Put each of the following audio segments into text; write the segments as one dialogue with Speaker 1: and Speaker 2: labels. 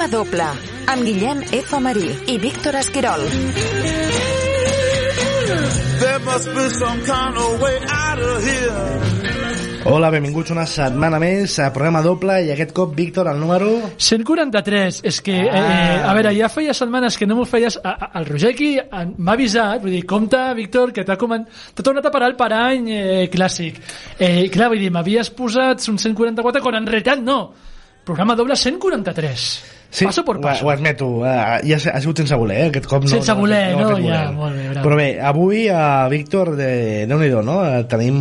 Speaker 1: Programa doble amb Guillem F. Marí i Víctor Esquirol.
Speaker 2: Hola, benvinguts una setmana més a programa doble i aquest cop, Víctor, el número...
Speaker 3: 143, és que,
Speaker 2: Ah.
Speaker 3: eh, a veure, ja feia setmanes que no m'ho feies, a, a, el Roger aquí m'ha avisat, vull dir, compte, Víctor, que t'ha comen- t'ha tornat a parar el parany eh, clàssic. Eh, clar, vull dir, m'havies posat un 144, quan en realitat no. Programa doble 143. Passo por
Speaker 2: ho-
Speaker 3: passo.
Speaker 2: Ho admeto, uh, ja ha sigut sense voler, eh? aquest cop no...
Speaker 3: Sense voler,
Speaker 2: ho he
Speaker 3: no?
Speaker 2: fet
Speaker 3: Ja, molt bé, bravo.
Speaker 2: Però bé, avui, uh, Víctor, de... déu nhi no? Eh, Tenim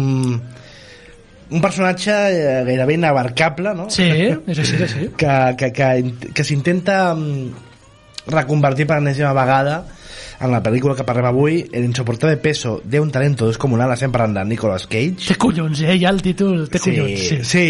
Speaker 2: un personatge eh, gairebé inabarcable, no?
Speaker 3: Sí, és així, és així.
Speaker 2: que, que, que, que s'intenta mm, reconvertir per enèsima vegada en la pel·lícula que parlem avui, El insoportable peso de un talento descomunal, estem parlant de Nicolas Cage.
Speaker 3: Té collons, eh? Ja el títol, té collons, sí.
Speaker 2: sí.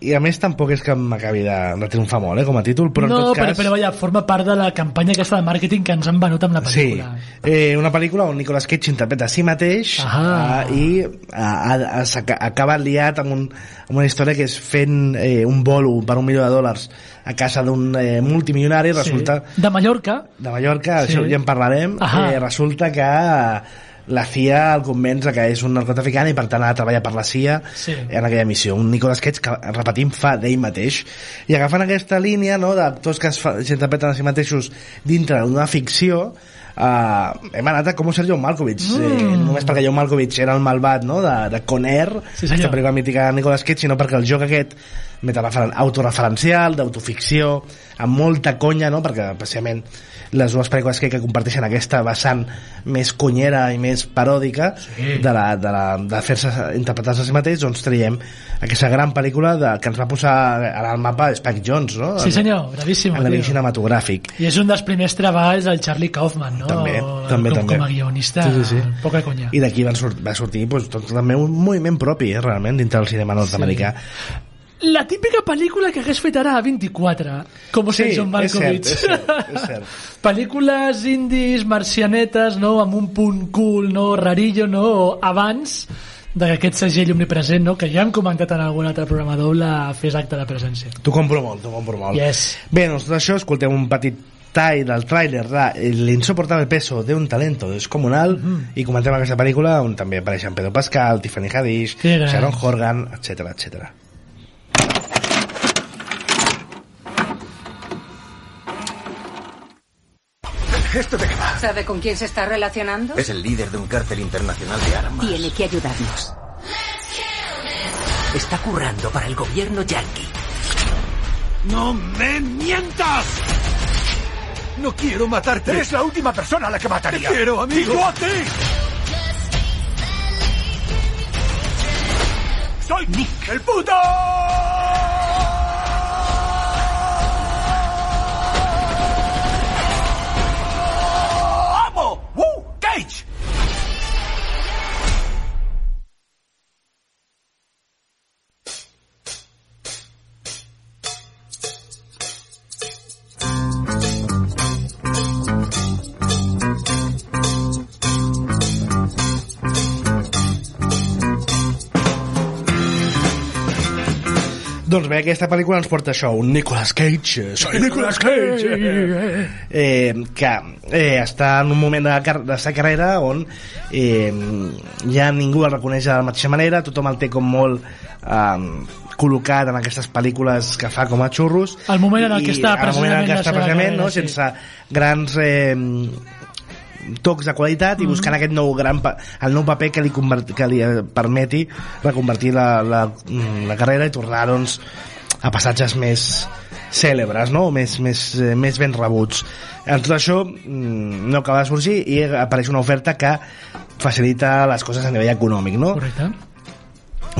Speaker 2: I a més tampoc és que m'acabi de, de triomfar molt, eh, com a títol, però
Speaker 3: no,
Speaker 2: en tot
Speaker 3: però,
Speaker 2: cas...
Speaker 3: però vaja, forma part de la campanya aquesta de màrqueting que ens han venut amb la
Speaker 2: Sí,
Speaker 3: pel·lícula.
Speaker 2: eh, una pel·lícula on Nicolas Cage interpreta a si mateix
Speaker 3: Ah.
Speaker 2: eh, i eh, acaba liat amb, un, amb una història que és fent eh, un bolo per un milió de dòlars a casa d'un eh, multimilionari, resulta
Speaker 3: Sí. De Mallorca,
Speaker 2: de Mallorca,
Speaker 3: Sí.
Speaker 2: això ja en parlarem, eh, resulta que la CIA el convenç que és un narcotraficant i per tant ha de treballar per la CIA
Speaker 3: Sí.
Speaker 2: en aquella missió. Un Nicolas Cage que, repetim, fa d'ell mateix. I agafant aquesta línia no, d'actors que es fa- s'interpreten a si mateixos dintre d'una ficció, Uh, hem anat a com Sergio Malkovich mm. eh, només perquè John Malkovich era el malvat no? de, de Con Air
Speaker 3: Sí,
Speaker 2: aquesta pel·lícula mítica de Nicolas Cage sinó perquè el joc aquest autoreferencial, d'autoficció amb molta conya, no? perquè precisament les dues pel·lícules que, que comparteixen aquesta vessant més conyera i més paròdica
Speaker 3: Sí.
Speaker 2: de, la, de, la, de fer-se interpretar-se a si mateix doncs traiem aquesta gran pel·lícula de, que ens va posar ara al mapa Spike Jones no?
Speaker 3: Sí, senyor, bravíssim,
Speaker 2: a nivell
Speaker 3: tio.
Speaker 2: cinematogràfic
Speaker 3: I és un dels primers treballs del Charlie Kaufman, no?
Speaker 2: també, també,
Speaker 3: com,
Speaker 2: també.
Speaker 3: Com a guionista,
Speaker 2: sí, sí, sí.
Speaker 3: poca conya.
Speaker 2: i d'aquí van sort, va sortir doncs, tot, també un moviment propi eh, realment dintre del cinema nord-americà
Speaker 3: La típica pel·lícula que hagués fet ara a 24, com
Speaker 2: Sí,
Speaker 3: John
Speaker 2: és
Speaker 3: Malkovich.
Speaker 2: cert, és cert, és cert.
Speaker 3: Pel·lícules indis, marcianetes, no? amb un punt cool, no? rarillo, no? abans d'aquest segell omnipresent, no? que ja hem comentat en algun altre programa doble, fes acte de presència.
Speaker 2: T'ho compro molt, t'ho compro molt.
Speaker 3: Yes.
Speaker 2: Bé, doncs tot això, escoltem un petit tall del tràiler de L'insoportable peso de un talento descomunal mm i comentem aquesta pel·lícula on també apareixen Pedro Pascal, Tiffany Haddish. Sharon Horgan, etc etc.
Speaker 4: ¿Esto de qué va?
Speaker 5: ¿Sabe con quién se está relacionando?
Speaker 4: Es el líder de un cártel internacional de armas.
Speaker 5: Tiene que ayudarnos.
Speaker 4: Está currando para el gobierno yanqui. ¡No me mientas! No quiero matarte.
Speaker 6: Eres la última persona a la que mataría.
Speaker 4: Te quiero, amigo.
Speaker 6: ¡Y yo a ti! ¡Soy Nick, el puto!
Speaker 2: Doncs bé, aquesta pel·lícula ens porta això, un Nicolas Cage, soy Nicolas Cage, eh, que eh, està en un moment de, car de sa carrera on eh, ja ningú el reconeix de la mateixa manera, tothom el té com molt eh, col·locat en aquestes pel·lícules que fa com a xurros.
Speaker 3: El moment en el que està
Speaker 2: el moment en el que
Speaker 3: precisament
Speaker 2: està precisament, no? sense grans eh, tocs de qualitat i buscant aquest nou gran pa el nou paper que li, convert, que li eh, permeti reconvertir la, la, mm, la carrera i tornar doncs, a passatges més cèlebres no? més, més, eh, més ben rebuts en tot això mm, no acaba de sorgir i apareix una oferta que facilita les coses a nivell econòmic no?
Speaker 3: Correcte.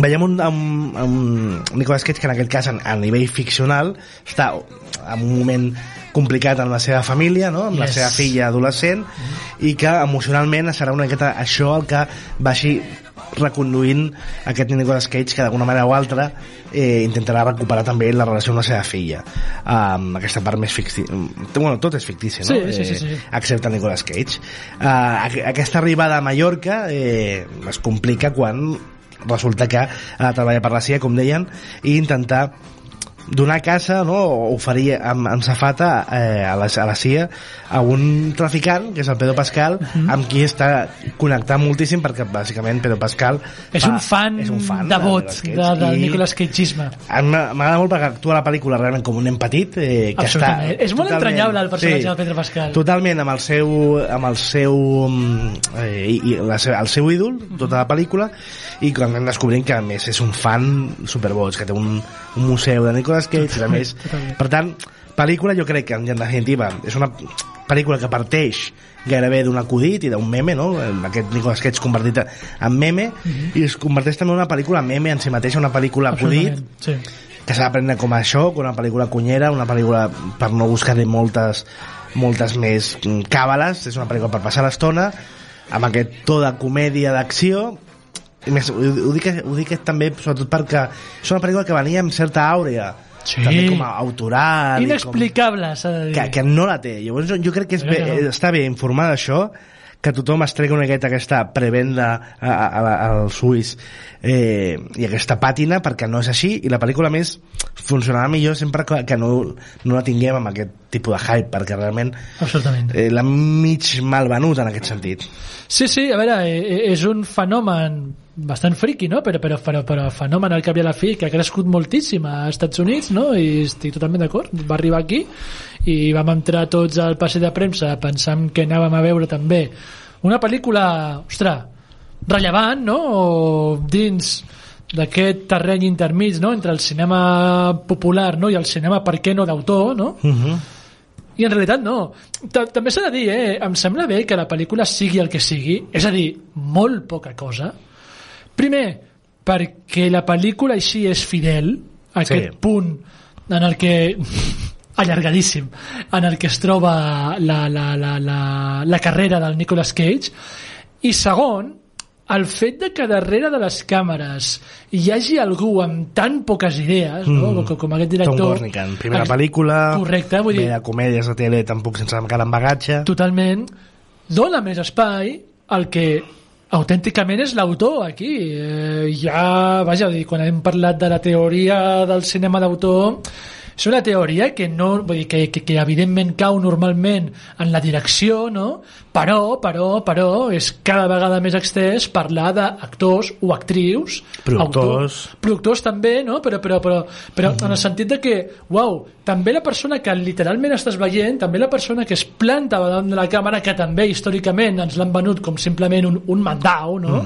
Speaker 2: veiem un, un, un Nicolas Cage que en aquest cas a, a nivell ficcional està en un moment complicat amb la seva família no? amb la
Speaker 3: Yes.
Speaker 2: seva filla adolescent i que emocionalment serà una miqueta això el que vagi reconduint aquest Nicolas Cage que d'alguna manera o altra eh, intentarà recuperar també la relació amb la seva filla um, aquesta part més fictícia bueno, tot és fictici no?
Speaker 3: Sí, sí, sí, sí.
Speaker 2: Eh, excepte Nicolas Cage uh, aqu aquesta arribada a Mallorca eh, es complica quan resulta que ha de treballar per la CIA, com deien, i intentar donar casa no, o oferir amb, amb safata eh, a, la, a la CIA a un traficant que és el Pedro Pascal
Speaker 3: Mhm.
Speaker 2: amb qui està connectant moltíssim perquè bàsicament Pedro Pascal
Speaker 3: És
Speaker 2: fa-
Speaker 3: un fan,
Speaker 2: és un fan
Speaker 3: devot
Speaker 2: Nicolas
Speaker 3: de,
Speaker 2: Cage
Speaker 3: del
Speaker 2: i
Speaker 3: Nicolas Cageisme.
Speaker 2: M'agrada molt perquè actua la pel·lícula realment com un nen petit eh, que està.
Speaker 3: És molt entranyable el personatge de Pedro Pascal.
Speaker 2: totalment amb el seu amb el seu mm, eh, i, i la el seu ídol tota la pel·lícula i quan anem descobrint que a més és un fan superboig que té un, un museu de Nicolas Cage a més, per tant pel·lícula jo crec que en definitiva és una pel·lícula que parteix gairebé d'un acudit i d'un meme no? aquest Nicolas Cage convertit en meme
Speaker 3: Mhm.
Speaker 2: i es converteix també en una pel·lícula meme en si mateixa una pel·lícula acudit
Speaker 3: Sí.
Speaker 2: que s'ha de prendre com això, com una pel·lícula cunyera, una pel·lícula per no buscar-hi moltes, moltes més mm, càbales, és una pel·lícula per passar l'estona, amb aquest to de comèdia d'acció, i més, ho, ho, dic, ho dic també sobretot perquè és una pel·lícula que venia amb certa àurea,
Speaker 3: Sí.
Speaker 2: també com a autoral, com,
Speaker 3: Inexplicable, s'ha de dir.
Speaker 2: que, que no la té. Llavors jo, jo crec que és bé,
Speaker 3: no.
Speaker 2: està bé informar d'això, que tothom es tregui una miqueta aquesta prevenda a, a, a, als ulls eh, i aquesta pàtina perquè no és així i la pel·lícula més funcionarà millor sempre que, que no, no la tinguem amb aquest tipus de hype perquè realment
Speaker 3: Absolutament.
Speaker 2: eh, l'han mig mal venut en aquest sentit
Speaker 3: Sí, sí, a veure, eh, eh, és un fenomen bastant friqui, no? Però, però, però, però fenomen al cap i a la fi que ha crescut moltíssim a Estats Units, no? I estic totalment d'acord. Va arribar aquí i vam entrar tots al passeig de premsa pensant que anàvem a veure també una pel·lícula, ostres, rellevant, no? O dins d'aquest terreny intermig, no? Entre el cinema popular no? i el cinema, per què no, d'autor, no?
Speaker 2: uh -huh.
Speaker 3: I en realitat no. Ta- També s'ha de dir, eh? em sembla bé que la pel·lícula sigui el que sigui, és a dir, molt poca cosa. Primer, perquè la pel·lícula així és fidel a
Speaker 2: Sí.
Speaker 3: aquest punt en el que allargadíssim en el que es troba la, la, la, la, la carrera del Nicolas Cage i segon el fet de que darrere de les càmeres hi hagi algú amb tan poques idees no?
Speaker 2: Mm.
Speaker 3: com, com aquest
Speaker 2: Tom
Speaker 3: director
Speaker 2: Gornican, primera
Speaker 3: Ex-
Speaker 2: pel·lícula
Speaker 3: correcte, vull dir,
Speaker 2: de comèdies de tele tampoc sense encara en bagatge
Speaker 3: totalment dona més espai al que autènticament és l'autor aquí eh, ja, vaja, dir, quan hem parlat de la teoria del cinema d'autor és una teoria que no vull dir, que, que, que evidentment cau normalment en la direcció, no? Però, però, però, és cada vegada més extès parlar d'actors o actrius
Speaker 2: Productors.
Speaker 3: autors, productors també, no? Però, però, però, però en el sentit de que, uau, també la persona que literalment estàs veient, també la persona que es planta davant de la càmera, que també històricament ens l'han venut com simplement un, un mandau, no?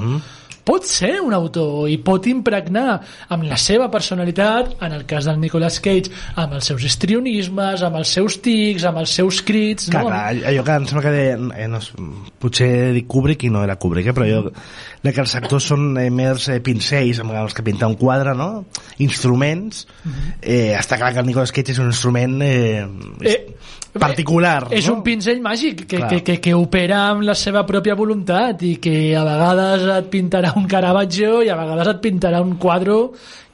Speaker 3: Pot ser un autor i pot impregnar amb la seva personalitat, en el cas del Nicolas Cage, amb els seus histrionismes, amb els seus tics, amb els seus crits,
Speaker 2: Clar,
Speaker 3: no?
Speaker 2: clar, allò que em sembla que deia, eh, no, potser dic Kubrick i no era Kubrick, eh, però jo, de que els actors són eh, més eh, pincells amb els que pinta un quadre, no? Instruments. eh, està clar que el Nicolas Cage és un instrument eh,
Speaker 3: Eh,
Speaker 2: particular,
Speaker 3: És
Speaker 2: no?
Speaker 3: un pinzell màgic que,
Speaker 2: Clar.
Speaker 3: que, que, que opera amb la seva pròpia voluntat i que a vegades et pintarà un Caravaggio i a vegades et pintarà un quadre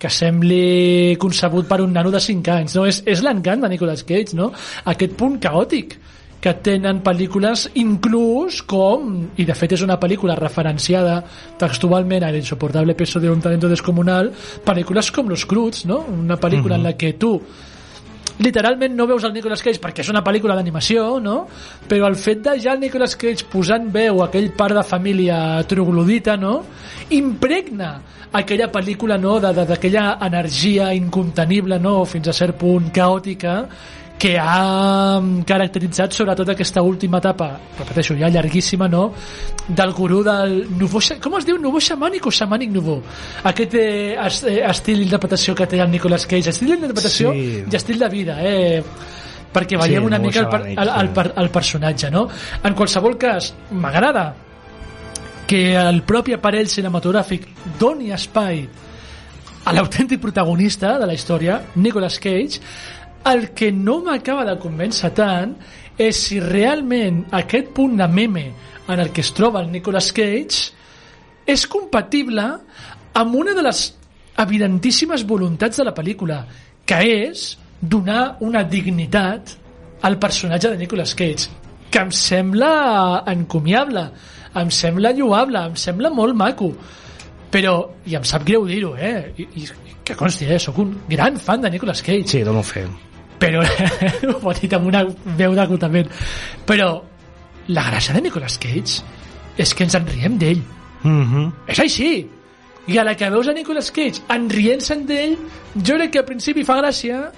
Speaker 3: que sembli concebut per un nano de 5 anys. No? És, és l'encant de Nicolas Cage, no? aquest punt caòtic que tenen pel·lícules inclús com, i de fet és una pel·lícula referenciada textualment a l'insoportable peso de un talento descomunal, pel·lícules com Los Cruz, no? una pel·lícula en la que tu literalment no veus el Nicolas Cage perquè és una pel·lícula d'animació, no? Però el fet de ja el Nicolas Cage posant veu a aquell part de família troglodita, no? Impregna aquella pel·lícula, no?, d'aquella energia incontenible, no?, fins a cert punt caòtica, que ha mm, caracteritzat sobretot aquesta última etapa, repeteixo, ja llarguíssima, no?, del gurú del nouveau, com es diu? Nouveau xamànic o xamànic nouveau? Aquest eh, eh, estil d'interpretació que té el Nicolas Cage, estil d'interpretació
Speaker 2: Sí.
Speaker 3: i estil de vida, eh? perquè veiem
Speaker 2: Sí,
Speaker 3: una mica el, per, el, el, per, el personatge, no? En qualsevol cas, m'agrada que el propi aparell cinematogràfic doni espai a l'autèntic protagonista de la història, Nicolas Cage, el que no m'acaba de convèncer tant és si realment aquest punt de meme en el que es troba el Nicolas Cage és compatible amb una de les evidentíssimes voluntats de la pel·lícula, que és donar una dignitat al personatge de Nicolas Cage, que em sembla encomiable, em sembla lloable, em sembla molt maco, però, i em sap greu dir-ho, eh? I, i, que consti, eh, sóc un gran fan de Nicolas Cage
Speaker 2: Sí, dono fe.
Speaker 3: Però ho dit amb una veu d'acotament però la gràcia de Nicolas Cage és que ens en riem d'ell.
Speaker 2: Mm -hmm.
Speaker 3: és així. I a la que veus a Nicolas Cage enrient-se'n d'ell jo crec que al principi fa gràcia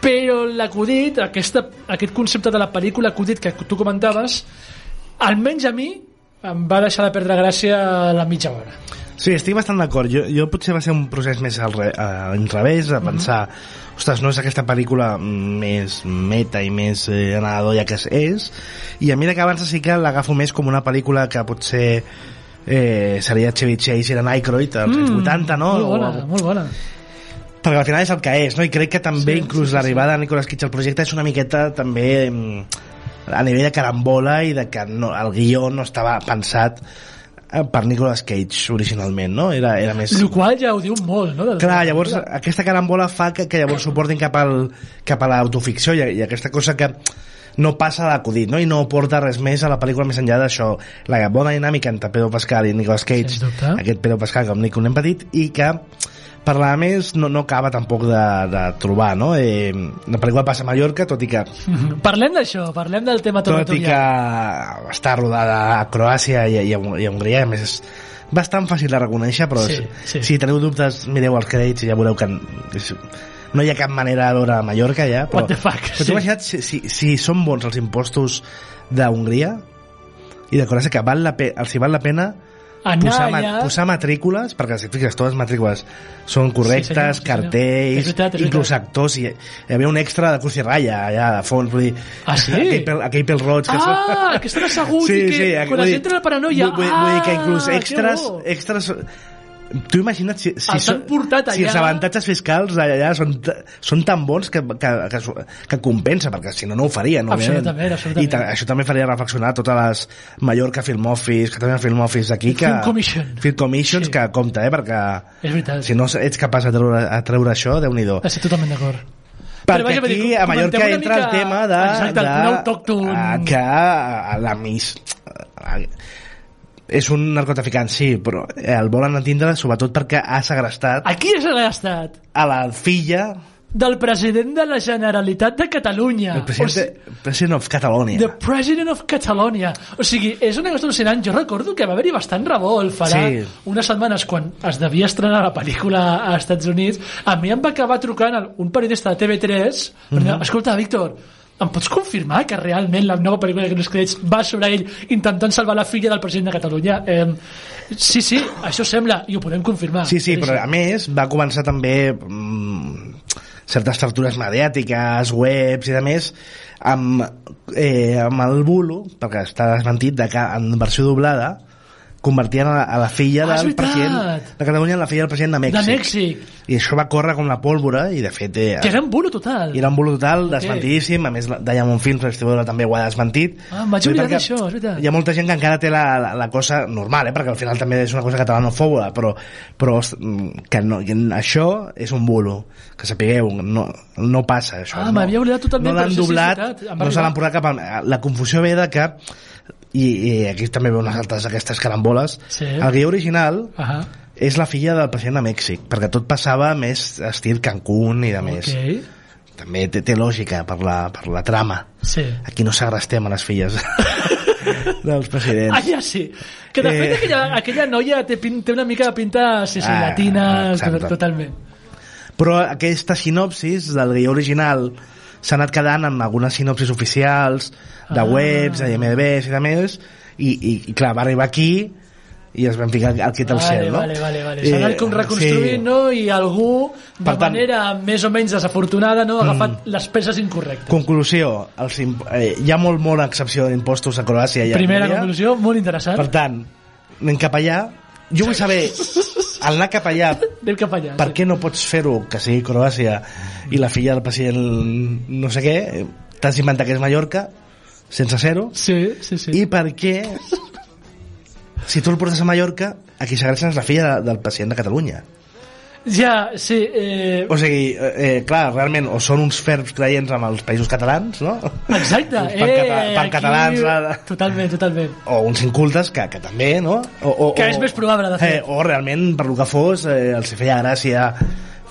Speaker 3: però l'acudit aquesta, aquest concepte de la pel·lícula acudit que tu comentaves almenys a mi em va deixar de perdre gràcia a la mitja hora.
Speaker 2: Sí, estic bastant d'acord. Jo, jo potser va ser un procés més al, re, a, al revés, a pensar, ostres, no és aquesta pel·lícula més meta i més eh, anadadoia que és, i a mi que abans sí que l'agafo més com una pel·lícula que potser eh, seria Chevy Chase i era Aykroyd als anys 80, no?
Speaker 3: molt bona,
Speaker 2: O-
Speaker 3: molt bona.
Speaker 2: Perquè al final és el que és, no? I crec que també
Speaker 3: Sí,
Speaker 2: sí, inclús
Speaker 3: sí, sí,
Speaker 2: l'arribada de Nicolas Cage al projecte és una miqueta també mm, a nivell de carambola i de que no, el guió no estava pensat per Nicolas Cage originalment, no? Era, era més...
Speaker 3: el qual ja ho diu molt no? Del-
Speaker 2: Clar, llavors aquesta carambola fa que, que llavors suportin cap, al, cap a l'autoficció i, i aquesta cosa que no passa d'acudit, no? I no porta res més a la pel·lícula més enllà d'això. La bona dinàmica entre Pedro Pascal i Nicolas Cage, aquest Pedro Pascal com Nico nen petit, i que per la més no, no acaba tampoc de, de trobar, no? Eh, la pel·lícula passa a Mallorca, tot i que
Speaker 3: Mhm. parlem d'això, parlem del tema
Speaker 2: tot i que està rodada a Croàcia i, i, a, i a Hongria, a més és bastant fàcil de reconèixer, però
Speaker 3: Sí, sí.
Speaker 2: si teniu dubtes, mireu els crèdits i ja veureu que és, no hi ha cap manera de veure Mallorca ja, però,
Speaker 3: What the fuck,
Speaker 2: però
Speaker 3: sí.
Speaker 2: imagina't si, si, si són bons els impostos d'Hongria i de Croàcia que val la pe els hi val la pena
Speaker 3: anar
Speaker 2: posar, ma
Speaker 3: allà
Speaker 2: posar matrícules perquè si fixes, totes les matrícules són correctes,
Speaker 3: Sí, senyor, sí, senyor.
Speaker 2: cartells
Speaker 3: És veritat, és
Speaker 2: inclús
Speaker 3: veritat.
Speaker 2: actors i hi havia un extra de Cus i Ratlla allà de fons vull dir,
Speaker 3: Ah, sí?
Speaker 2: aquell, pel, aquell pel roig que
Speaker 3: Ah, que estan asseguts i que quan la gent té la paranoia,
Speaker 2: vull, vull dir que inclús
Speaker 3: ah,
Speaker 2: extras, extras tu imagina't si, si,
Speaker 3: Els han portat
Speaker 2: si els
Speaker 3: allà.
Speaker 2: avantatges fiscals allà són, són tan bons que, que, que, que compensa perquè si no no ho farien.
Speaker 3: Absolutament, absolutament.
Speaker 2: i ta, això també faria reflexionar totes les Mallorca Film Office que també hi Film Office aquí que,
Speaker 3: Film Commission.
Speaker 2: Film Commissions
Speaker 3: Sí.
Speaker 2: que compta eh, perquè
Speaker 3: És veritat.
Speaker 2: si no ets capaç de treure, a treure això déu nhi
Speaker 3: Estic totalment d'acord.
Speaker 2: perquè
Speaker 3: vaja, dir,
Speaker 2: aquí a Mallorca entra el
Speaker 3: mica-
Speaker 2: tema de,
Speaker 3: Exacte, el
Speaker 2: de
Speaker 3: autòcton.
Speaker 2: que a la mis és un narcotraficant, sí, però el volen entendre sobretot perquè ha segrestat
Speaker 3: Aquí és l'estat
Speaker 2: a la filla
Speaker 3: del president de la Generalitat de Catalunya.
Speaker 2: el president, president of Catalonia.
Speaker 3: The President of Catalonia. O sigui, és una cosa al·lucinant. Jo recordo que va haver-hi bastant revolt farà
Speaker 2: Sí.
Speaker 3: unes setmanes quan es devia estrenar la pel·lícula a Estats Units. A mi em va acabar trucant un periodista de TV3 per dir, escolta, Víctor, em pots confirmar que realment la nova pel·lícula que nos creix va sobre ell intentant salvar la filla del president de Catalunya? Eh, sí, sí, això sembla, i ho podem confirmar.
Speaker 2: Sí, sí, però a més va començar també mm, certes fractures mediàtiques, webs i de més amb, eh, amb el bulo, perquè està desmentit, de que en versió doblada convertien a la, a la filla
Speaker 3: Ah,
Speaker 2: del president de Catalunya en la filla del president de Mèxic.
Speaker 3: De Mèxic,
Speaker 2: I això va córrer com la pólvora i de fet eh,
Speaker 3: que era un bulo total.
Speaker 2: era un bulo total desmentidíssim a més Diamond Films la distribuïdora també ho ha desmentit
Speaker 3: Ah, vaig oblidar d'això, és veritat.
Speaker 2: hi ha molta gent que encara té la, la, la cosa normal eh? perquè al final també és una cosa catalanofòbola però, però mm, que, no, que això és un bulo que sapigueu, no, no passa això
Speaker 3: Ah,
Speaker 2: no,
Speaker 3: m'havia oblidat totalment,
Speaker 2: no l'han doblat no se l'han portat cap a... la confusió ve de que i, i aquí també veu unes altres d'aquestes caramboles
Speaker 3: Sí.
Speaker 2: el guió original
Speaker 3: Ahà.
Speaker 2: és la filla del president de Mèxic perquè tot passava més estil Cancún i de més
Speaker 3: Ok.
Speaker 2: també té, té lògica per la, per la trama
Speaker 3: Sí.
Speaker 2: aquí no segrestem a les filles dels presidents
Speaker 3: Allà sí. Que de
Speaker 2: Eh.
Speaker 3: fet aquella, aquella noia té, pin, té una mica de pinta sí, sí,
Speaker 2: Ah,
Speaker 3: latina,
Speaker 2: exacte.
Speaker 3: to- totalment.
Speaker 2: però aquesta sinopsis del guió original s'ha anat quedant en algunes sinopsis oficials de
Speaker 3: Ah.
Speaker 2: webs, de IMDb's i de més i, i, i clar, va arribar aquí i es van ficar al quit al
Speaker 3: Vale,
Speaker 2: cel no?
Speaker 3: vale, vale, vale. S'ha anat com
Speaker 2: Eh,
Speaker 3: reconstruint,
Speaker 2: sí.
Speaker 3: no? I algú, de
Speaker 2: Per tant-
Speaker 3: manera més o menys desafortunada, no? ha agafat les peces incorrectes.
Speaker 2: conclusió els, imp- eh, hi ha molt molt excepció d'impostos a Croàcia i a
Speaker 3: Primera
Speaker 2: Hongria.
Speaker 3: conclusió, molt interessant.
Speaker 2: per tant, anem cap allà jo vull saber al anar cap allà
Speaker 3: Anem cap allà.
Speaker 2: per
Speaker 3: sí.
Speaker 2: què no pots fer-ho que sigui Croàcia i la filla del president no sé què t'has d'inventar que és Mallorca sense ser-ho
Speaker 3: Sí, sí, sí.
Speaker 2: i per què si tu el portes a Mallorca a qui s'agressen és la filla de- del president de Catalunya
Speaker 3: Ja, sí. Eh,
Speaker 2: O sigui, eh, eh, clar, realment, o són uns ferms creients amb els països catalans, no?
Speaker 3: exacte.
Speaker 2: uns pancata
Speaker 3: eh, aquí-
Speaker 2: ara.
Speaker 3: Totalment, totalment.
Speaker 2: o uns incultes, que, que també, no? O, o,
Speaker 3: Que
Speaker 2: o,
Speaker 3: és més probable, de fet.
Speaker 2: Eh, o realment, per lo que fos, eh, els feia gràcia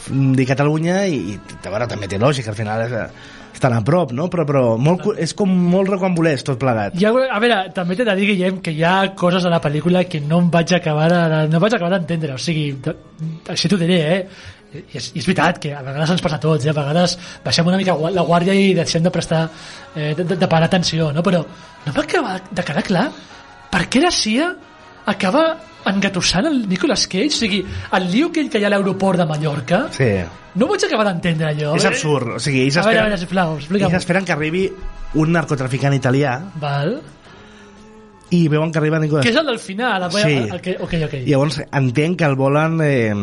Speaker 2: mm, dir Catalunya i, i a veure, també té lògica, al final és, eh, estan a prop, no? Però, però molt, és com molt recambolès tot plegat.
Speaker 3: Ha, a veure, també t'he de dir, Guillem, que hi ha coses a la pel·lícula que no em vaig acabar de, no vaig acabar d'entendre. O sigui, així t'ho diré, eh? I és, és veritat que a vegades ens passa a tots, eh? a vegades baixem una mica la guàrdia i deixem de prestar, eh, de, de parar atenció, no? però no m'acaba de quedar clar per què la CIA acaba engatussant el Nicolas Cage, o sigui, el lío aquell que hi ha a l'aeroport de Mallorca,
Speaker 2: Sí.
Speaker 3: no ho vaig acabar d'entendre allò.
Speaker 2: És
Speaker 3: eh?
Speaker 2: absurd. O sigui, ells
Speaker 3: A veure, a
Speaker 2: esperen,
Speaker 3: veure, sisplau,
Speaker 2: ells esperen que arribi un narcotraficant italià
Speaker 3: Val.
Speaker 2: i veuen que arriba Nicolas
Speaker 3: Que és el del final. El,
Speaker 2: Sí.
Speaker 3: el, el, que, ok, ok.
Speaker 2: I llavors entenc que el volen eh,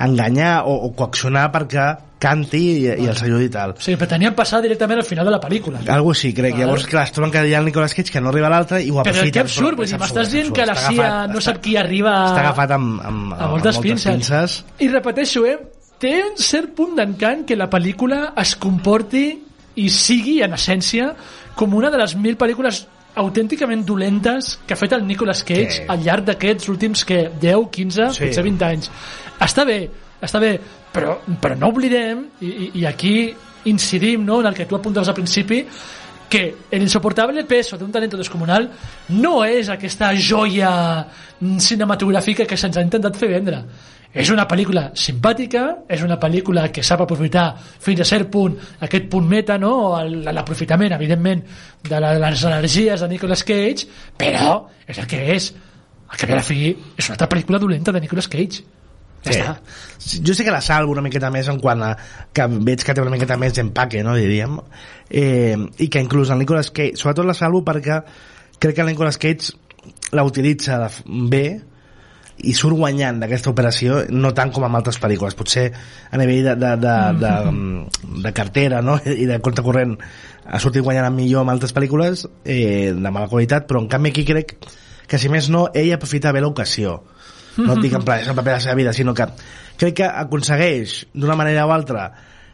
Speaker 2: enganyar o, o coaccionar perquè canti i, i els ajudi i tal.
Speaker 3: O sigui, pretenien passar directament al final de la pel·lícula.
Speaker 2: Algo així, crec.
Speaker 3: Vale.
Speaker 2: Llavors, clar, es troben que hi ha el Nicolas Cage que no arriba a l'altre i ho
Speaker 3: Però
Speaker 2: aprofiten.
Speaker 3: que absurd, vull
Speaker 2: és
Speaker 3: dir, m'estàs dient que la CIA
Speaker 2: agafat-
Speaker 3: no sap qui arriba
Speaker 2: Està agafat amb, amb,
Speaker 3: a moltes pinces.
Speaker 2: pinces.
Speaker 3: I repeteixo, eh, té un cert punt d'encant que la pel·lícula es comporti i sigui, en essència, com una de les mil pel·lícules autènticament dolentes que ha fet el Nicolas Cage
Speaker 2: Sí.
Speaker 3: al llarg d'aquests últims que 10, 15,
Speaker 2: Sí.
Speaker 3: potser 20 anys. Està bé, està bé, però, però no oblidem, i, i, aquí incidim no, en el que tu apuntaves al principi, que el insoportable peso d'un talento descomunal no és aquesta joia cinematogràfica que se'ns ha intentat fer vendre. És una pel·lícula simpàtica, és una pel·lícula que sap aprofitar fins a cert punt aquest punt meta, no? l'aprofitament, evidentment, de, la, de les energies de Nicolas Cage, però és el que és. Al cap i a la fi, és una altra pel·lícula dolenta de Nicolas Cage. Ja està.
Speaker 2: Jo sé que la salvo una miqueta més en quant a que veig que té una miqueta més d'empaque, no, diríem. Eh, I que inclús el Nicolas Cage, sobretot la salvo perquè crec que el Nicolas Cage la utilitza de bé i surt guanyant d'aquesta operació no tant com amb altres pel·lícules potser a nivell de, de, de, de, de cartera no? i de compte corrent ha sortit guanyant millor amb altres pel·lícules eh, de mala qualitat però en canvi aquí crec que si més no ell aprofita bé l'ocasió no et dic en plan és el paper de la seva vida sinó que crec que aconsegueix d'una manera o altra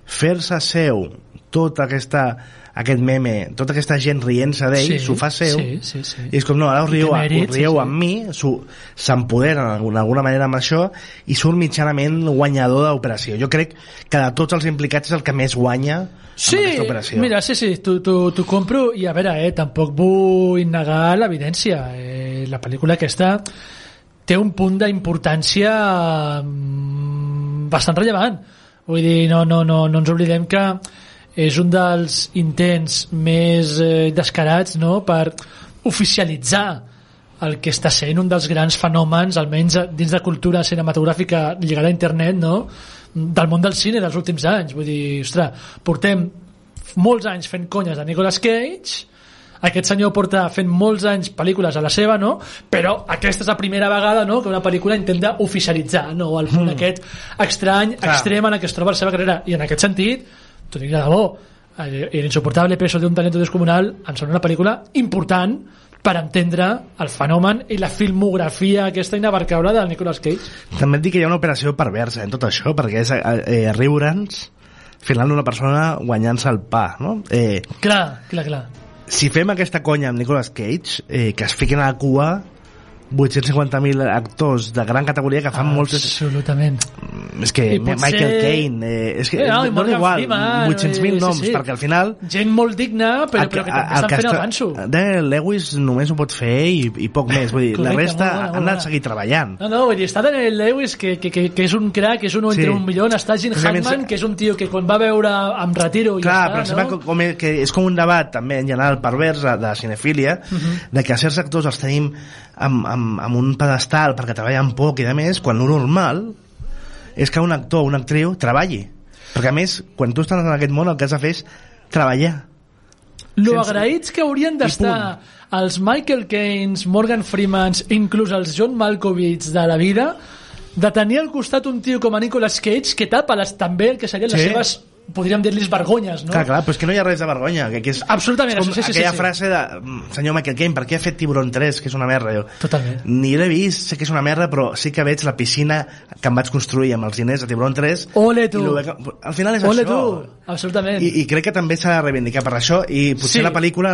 Speaker 2: fer-se seu tota aquesta aquest meme, tota aquesta gent rient-se d'ell,
Speaker 3: Sí,
Speaker 2: s'ho fa seu
Speaker 3: sí, sí, sí.
Speaker 2: i és com, no, ara us rieu,
Speaker 3: mèrit,
Speaker 2: us rieu
Speaker 3: sí, sí.
Speaker 2: amb mi s'empodera d'alguna manera amb això i surt mitjanament guanyador d'operació jo crec que de tots els implicats és el que més guanya
Speaker 3: Sí,
Speaker 2: amb aquesta operació
Speaker 3: mira, sí, sí, t'ho compro i a veure, eh, tampoc vull negar l'evidència. Eh, la pel·lícula aquesta té un punt d'importància mm, bastant rellevant. Vull dir, no, no, no, no ens oblidem que és un dels intents més eh, descarats no? per oficialitzar el que està sent un dels grans fenòmens, almenys dins de cultura cinematogràfica lligada a internet, no? del món del cine dels últims anys. Vull dir, ostres, portem molts anys fent conyes de Nicolas Cage, aquest senyor porta fent molts anys pel·lícules a la seva, no? Però aquesta és la primera vegada, no?, que una pel·lícula intenta oficialitzar, no?, el punt aquest estrany,
Speaker 2: Clar.
Speaker 3: extrem en el que es troba la seva carrera. I en aquest sentit, t'ho dic de debò, eh, el insoportable peso de un talento descomunal em sembla una pel·lícula important per entendre el fenomen i la filmografia aquesta inabarcable de Nicolas Cage.
Speaker 2: també et dic que hi ha una operació perversa en tot això perquè és eh, eh, riure'ns final una persona guanyant-se el pa no? eh,
Speaker 3: Clar, clar, clar.
Speaker 2: Si fem aquesta conya amb Nicolas Cage eh, que es fiquin a la cua 850.000 actors de gran categoria que fan moltes
Speaker 3: Absolutament.
Speaker 2: és que
Speaker 3: I potser-
Speaker 2: Michael Caine eh, és que
Speaker 3: Eh, no,
Speaker 2: no,
Speaker 3: Morgan
Speaker 2: igual
Speaker 3: Freeman,
Speaker 2: 800.000
Speaker 3: eh, sí,
Speaker 2: noms
Speaker 3: sí.
Speaker 2: perquè al final
Speaker 3: Gent molt digna, però, però que també estan fent avanço.
Speaker 2: Daniel Lewis només ho pot fer i, i poc més vull dir, la
Speaker 3: Correcte,
Speaker 2: resta
Speaker 3: molt bona, molt
Speaker 2: han de
Speaker 3: bona.
Speaker 2: seguir treballant
Speaker 3: No, no, vull dir, està Daniel Lewis, que, que, que, que és un crack, que és un entre
Speaker 2: Sí.
Speaker 3: un milió, està Gene Hackman, que és un tio que quan va veure em retiro
Speaker 2: Clar,
Speaker 3: ja
Speaker 2: però
Speaker 3: està,
Speaker 2: sembla
Speaker 3: no?
Speaker 2: com, com que és com un debat també en general pervers de, de cinefília
Speaker 3: Mhm.
Speaker 2: de que certs actors els tenim amb, amb, amb un pedestal perquè treballen poc i de més, quan el normal és que un actor o una actriu treballi. Perquè a més, quan tu estàs en aquest món el que has de fer és treballar.
Speaker 3: Lo
Speaker 2: sense-
Speaker 3: agraïts que haurien d'estar els Michael Caines, Morgan Freemans, inclús els John Malkovich de la vida, de tenir al costat un tio com a Nicolas Cage que tapa les, també el que serien les
Speaker 2: Sí.
Speaker 3: seves podríem dir-los vergonyes, no?
Speaker 2: Clar, clar, però és que no hi ha res de vergonya. Que, que és,
Speaker 3: Absolutament,
Speaker 2: és com
Speaker 3: sí, sí, sí,
Speaker 2: aquella
Speaker 3: sí.
Speaker 2: frase de "Mm, senyor Michael Caine, per què ha fet Tiburon 3, que és una merda? Jo,
Speaker 3: Totalment.
Speaker 2: Ni l'he vist, sé que és una merda, però sí que veig la piscina que em vaig construir amb els diners de Tiburon 3.
Speaker 3: Ole, tu.
Speaker 2: veig- Al final és
Speaker 3: Ole
Speaker 2: això.
Speaker 3: tu, absolutament.
Speaker 2: I, I crec que també s'ha de reivindicar per això i potser
Speaker 3: Sí.
Speaker 2: la pel·lícula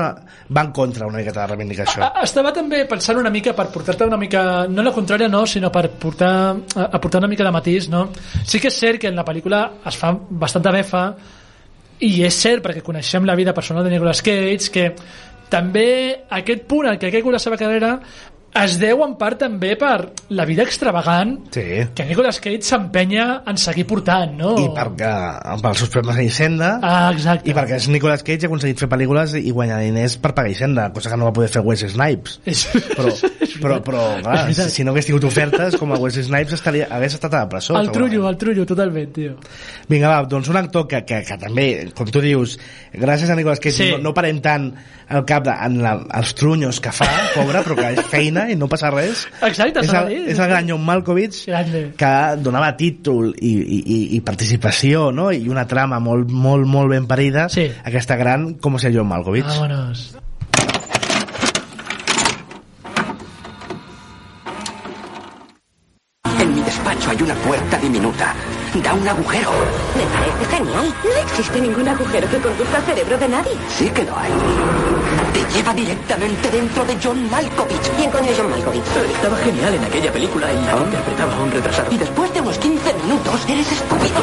Speaker 2: va en contra una miqueta de reivindicar això.
Speaker 3: A- Estava també pensant una mica per portar-te una mica, no la contrària no, sinó per portar, a- aportar una mica de matís, no? Sí que és cert que en la pel·lícula es fa bastanta befa i és cert perquè coneixem la vida personal de Nicolas Cage que també aquest punt al que ha caigut la seva carrera es deu en part també per la vida extravagant
Speaker 2: Sí.
Speaker 3: que Nicolas Cage s'empenya en seguir portant, no?
Speaker 2: I perquè, pels seus problemes a Hisenda,
Speaker 3: Ah, exacte.
Speaker 2: i perquè és Nicolas Cage ha aconseguit fer pel·lícules i guanyar diners per pagar Hisenda, cosa que no va poder fer Wesley Snipes.
Speaker 3: És...
Speaker 2: Però, però, però clar, si, si no hagués tingut ofertes, com a Wesley Snipes estaria, hagués estat a la presó.
Speaker 3: El trullo, el trullo, totalment, tio.
Speaker 2: Vinga, va, doncs un actor que, que, que també, com tu dius, gràcies a Nicolas Cage
Speaker 3: Sí.
Speaker 2: no, no parem tant el cap de, en la, els trunyos que fa, pobre, però que és feina i no passa res.
Speaker 3: Exacte,
Speaker 2: és el, és el gran John Malkovich
Speaker 3: Grande.
Speaker 2: que donava títol i, i, i, i participació no? i una trama molt, molt, molt ben parida
Speaker 3: Sí.
Speaker 2: aquesta gran com ser John Malkovich
Speaker 3: Vámonos.
Speaker 4: En mi despacho hay una puerta diminuta. Da un agujero.
Speaker 5: Me parece genial. No existe ningún agujero que conduzca al cerebro de nadie.
Speaker 4: Sí que lo hay. Te lleva directamente dentro de John Malkovich.
Speaker 5: ¿Quién coño es John Malkovich?
Speaker 4: Estaba genial en aquella película en la que interpretaba a un retrasado. Y después de unos 15 minutos, eres estúpido.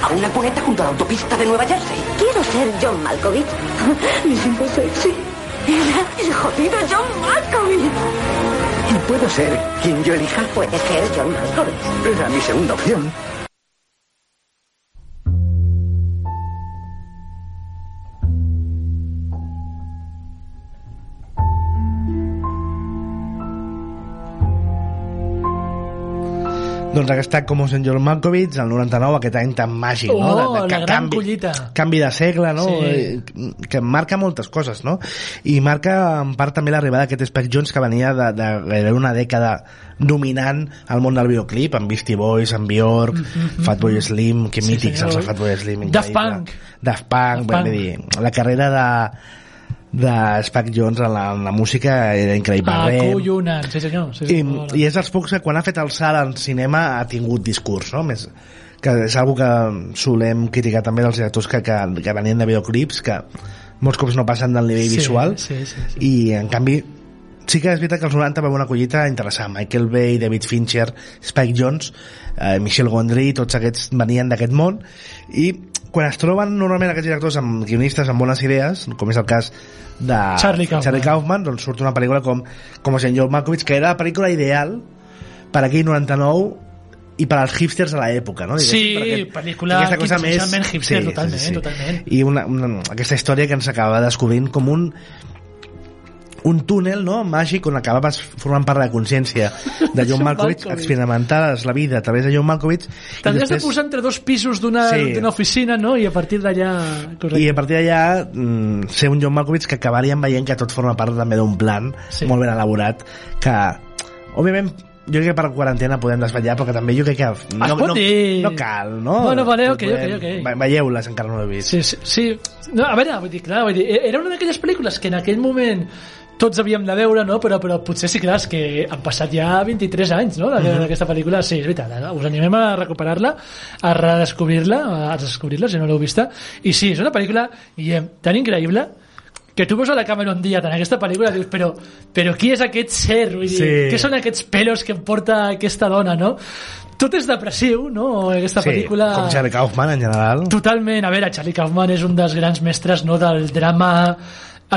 Speaker 4: A una cuneta junto a la autopista de Nueva Jersey.
Speaker 5: Quiero ser John Malkovich. Me siento sexy. Era el jodido John Malkovich.
Speaker 4: ¿Puedo ser quien yo elija?
Speaker 5: Puede ser John Malkovich.
Speaker 4: Era mi segunda opción.
Speaker 2: Doncs aquest any com en John Malkovich el 99, aquest any tan màgic no?
Speaker 3: Oh, la
Speaker 2: ca-
Speaker 3: gran collita.
Speaker 2: canvi de segle no?
Speaker 3: Sí.
Speaker 2: Eh, que marca moltes coses no? i marca en part també l'arribada d'aquest Spike Jones que venia de, de gairebé una dècada dominant el món del videoclip amb Beastie Boys, amb Bjork Fatboy Slim, que.
Speaker 3: Sí,
Speaker 2: mítics
Speaker 3: senyor.
Speaker 2: els de Fatboy Slim
Speaker 3: Daft. Punk.
Speaker 2: Daft Punk,
Speaker 3: Daft Punk.
Speaker 2: dir, la carrera de de Spike Jones en la, en la música era increïble Rem,
Speaker 3: Acollonant, sí senyor. Sí,
Speaker 2: i,
Speaker 3: senyor.
Speaker 2: i és dels pocs que quan ha fet el salt en cinema ha tingut discurs no? Més, que és algo que solem criticar també dels directors que, que, que venien de videoclips que molts cops no passen del nivell
Speaker 3: Sí,
Speaker 2: visual
Speaker 3: sí, sí, sí.
Speaker 2: i en canvi sí que és veritat que els 90 va una collita interessant Michael Bay, David Fincher, Spike Jones eh, Michel Gondry, tots aquests venien d'aquest món i quan es troben normalment aquests directors amb guionistes amb bones idees, com és el cas de
Speaker 3: Charlie Kaufman.
Speaker 2: Charlie Kaufman doncs surt una pel·lícula com, com en John Malkovich que era la pel·lícula ideal per aquell 99 i per als hipsters de l'època no?
Speaker 3: Sí,
Speaker 2: Diguéssim, per aquest-
Speaker 3: pel·lícula
Speaker 2: aquesta cosa més
Speaker 3: hipster, totalment, totalment.
Speaker 2: i una, una, aquesta història que ens acaba descobrint com un un túnel no, màgic on acabaves formant part de la consciència de John Malkovich, experimentaves la vida a través de John Malkovich
Speaker 3: T'has de
Speaker 2: després,
Speaker 3: posar entre dos pisos d'una
Speaker 2: Sí.
Speaker 3: oficina, no? I a partir d'allà...
Speaker 2: I a partir d'allà mm, ser un John Malkovich que acabaríem veient que tot forma part també d'un plan
Speaker 3: Sí.
Speaker 2: molt ben elaborat que òbviament jo crec que per quarantena podem desvetllar però que també jo crec que no,
Speaker 3: Es pot
Speaker 2: no,
Speaker 3: dir.
Speaker 2: no cal no?
Speaker 3: Bueno, vale, ok,
Speaker 2: Podem-
Speaker 3: ok, ok.
Speaker 2: ve- veieu-les encara no l'he vist
Speaker 3: Sí, sí, sí. No, a veure, vull dir, clar, vull dir, era una d'aquelles pel·lícules que en aquell moment tots havíem de veure, no? però, però potser sí, clar, és que han passat ja 23 anys no?
Speaker 2: Mhm.
Speaker 3: d'aquesta uh -huh. pel·lícula, sí, és veritat eh? us animem a recuperar-la a redescobrir-la a descobrir-la si no l'heu vista i sí, és una pel·lícula Guillem, tan increïble que tu veus a la Cameron Diaz en aquesta pel·lícula i dius, però, però qui és aquest ser? Vull dir,
Speaker 2: Sí.
Speaker 3: Què són aquests pelos que em porta aquesta dona, no? Tot és depressiu, no? Aquesta
Speaker 2: sí,
Speaker 3: pel·lícula...
Speaker 2: com Charlie Kaufman en general
Speaker 3: Totalment, a veure, Charlie Kaufman és un dels grans mestres no, del drama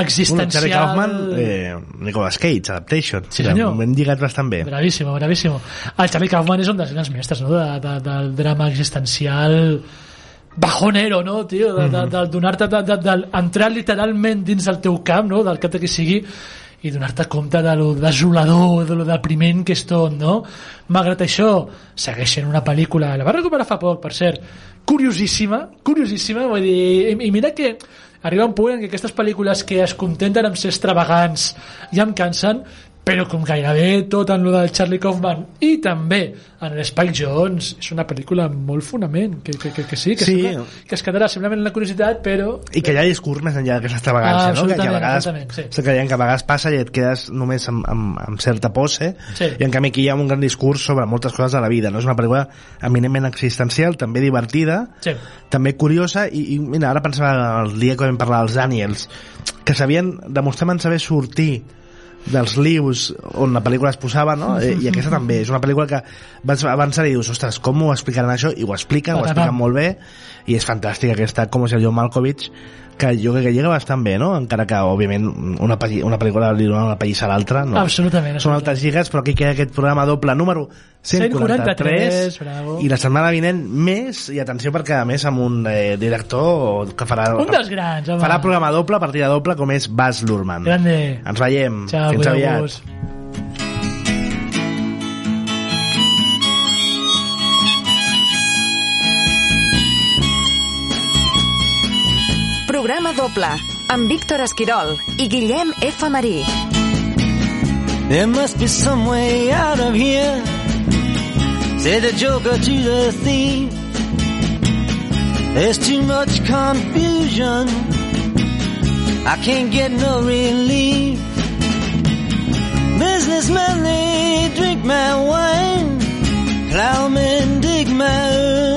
Speaker 3: existencial...
Speaker 2: Charlie Kaufman, eh, Nicolas Cage, Adaptation.
Speaker 3: Sí, senyor.
Speaker 2: Ben lligat bastant bé.
Speaker 3: Bravíssimo, bravíssimo. El Charlie Kaufman és un dels grans mestres no? de, de, del drama existencial bajonero, no, tio? De, de, de, donar-te, de, de, de, literalment dins el teu camp, no? del cap qui sigui, i donar-te compte de lo desolador, de lo depriment que és tot, no? Malgrat això, segueix sent una pel·lícula, la va recuperar fa poc, per cert, curiosíssima, curiosíssima, vull dir, i, i mira que arriba un punt en què aquestes pel·lícules que es contenten amb ser extravagants ja em cansen, però com gairebé tot en lo del Charlie Kaufman i també en l'Spike Jones és una pel·lícula amb molt fonament que, que, que, que sí, que,
Speaker 2: Sí.
Speaker 3: sembla, que es quedarà simplement en la curiositat però
Speaker 2: I que hi ha discurs més enllà d'aquesta extravagància,
Speaker 3: Ah,
Speaker 2: no? Que, que a vegades,
Speaker 3: sí.
Speaker 2: que, que a vegades passa i et quedes només amb, amb, amb certa pose,
Speaker 3: Sí.
Speaker 2: i en canvi aquí hi ha un gran discurs sobre moltes coses de la vida, no? És una pel·lícula eminentment existencial, també divertida,
Speaker 3: sí.
Speaker 2: també curiosa, i, i mira, ara pensava el dia que vam parlar dels Daniels, que sabien, demostraven saber sortir dels lius on la pel·lícula es posava, no? Eh, I aquesta també. És una pel·lícula que vas avançar i dius, ostres, com ho explicaran això? I ho expliquen, ho expliquen molt bé, i és fantàstica aquesta, com és el John Malkovich, que jo crec que llega bastant bé, no? Encara que, òbviament, una, una pel·lícula li dona una pallissa a l'altra, no?
Speaker 3: Absolutament,
Speaker 2: Són altes lligues, però aquí queda aquest programa doble número 143,
Speaker 3: 143, bravo.
Speaker 2: i la setmana vinent més, i atenció perquè a més amb un eh, director que farà
Speaker 3: un dels grans home.
Speaker 2: farà programa doble, partida doble, com és Baz Luhrmann.
Speaker 3: grande
Speaker 2: Ens veiem.
Speaker 3: Ciao,
Speaker 2: Fins aviat.
Speaker 3: cuideu-vos.
Speaker 1: Programa doble amb Víctor Esquirol i Guillem F. Marí.
Speaker 7: There must be some way out of here. Say the joker to the thief. There's too much confusion. I can't get no relief. Businessmen, they drink my wine. Plowmen dig my earth.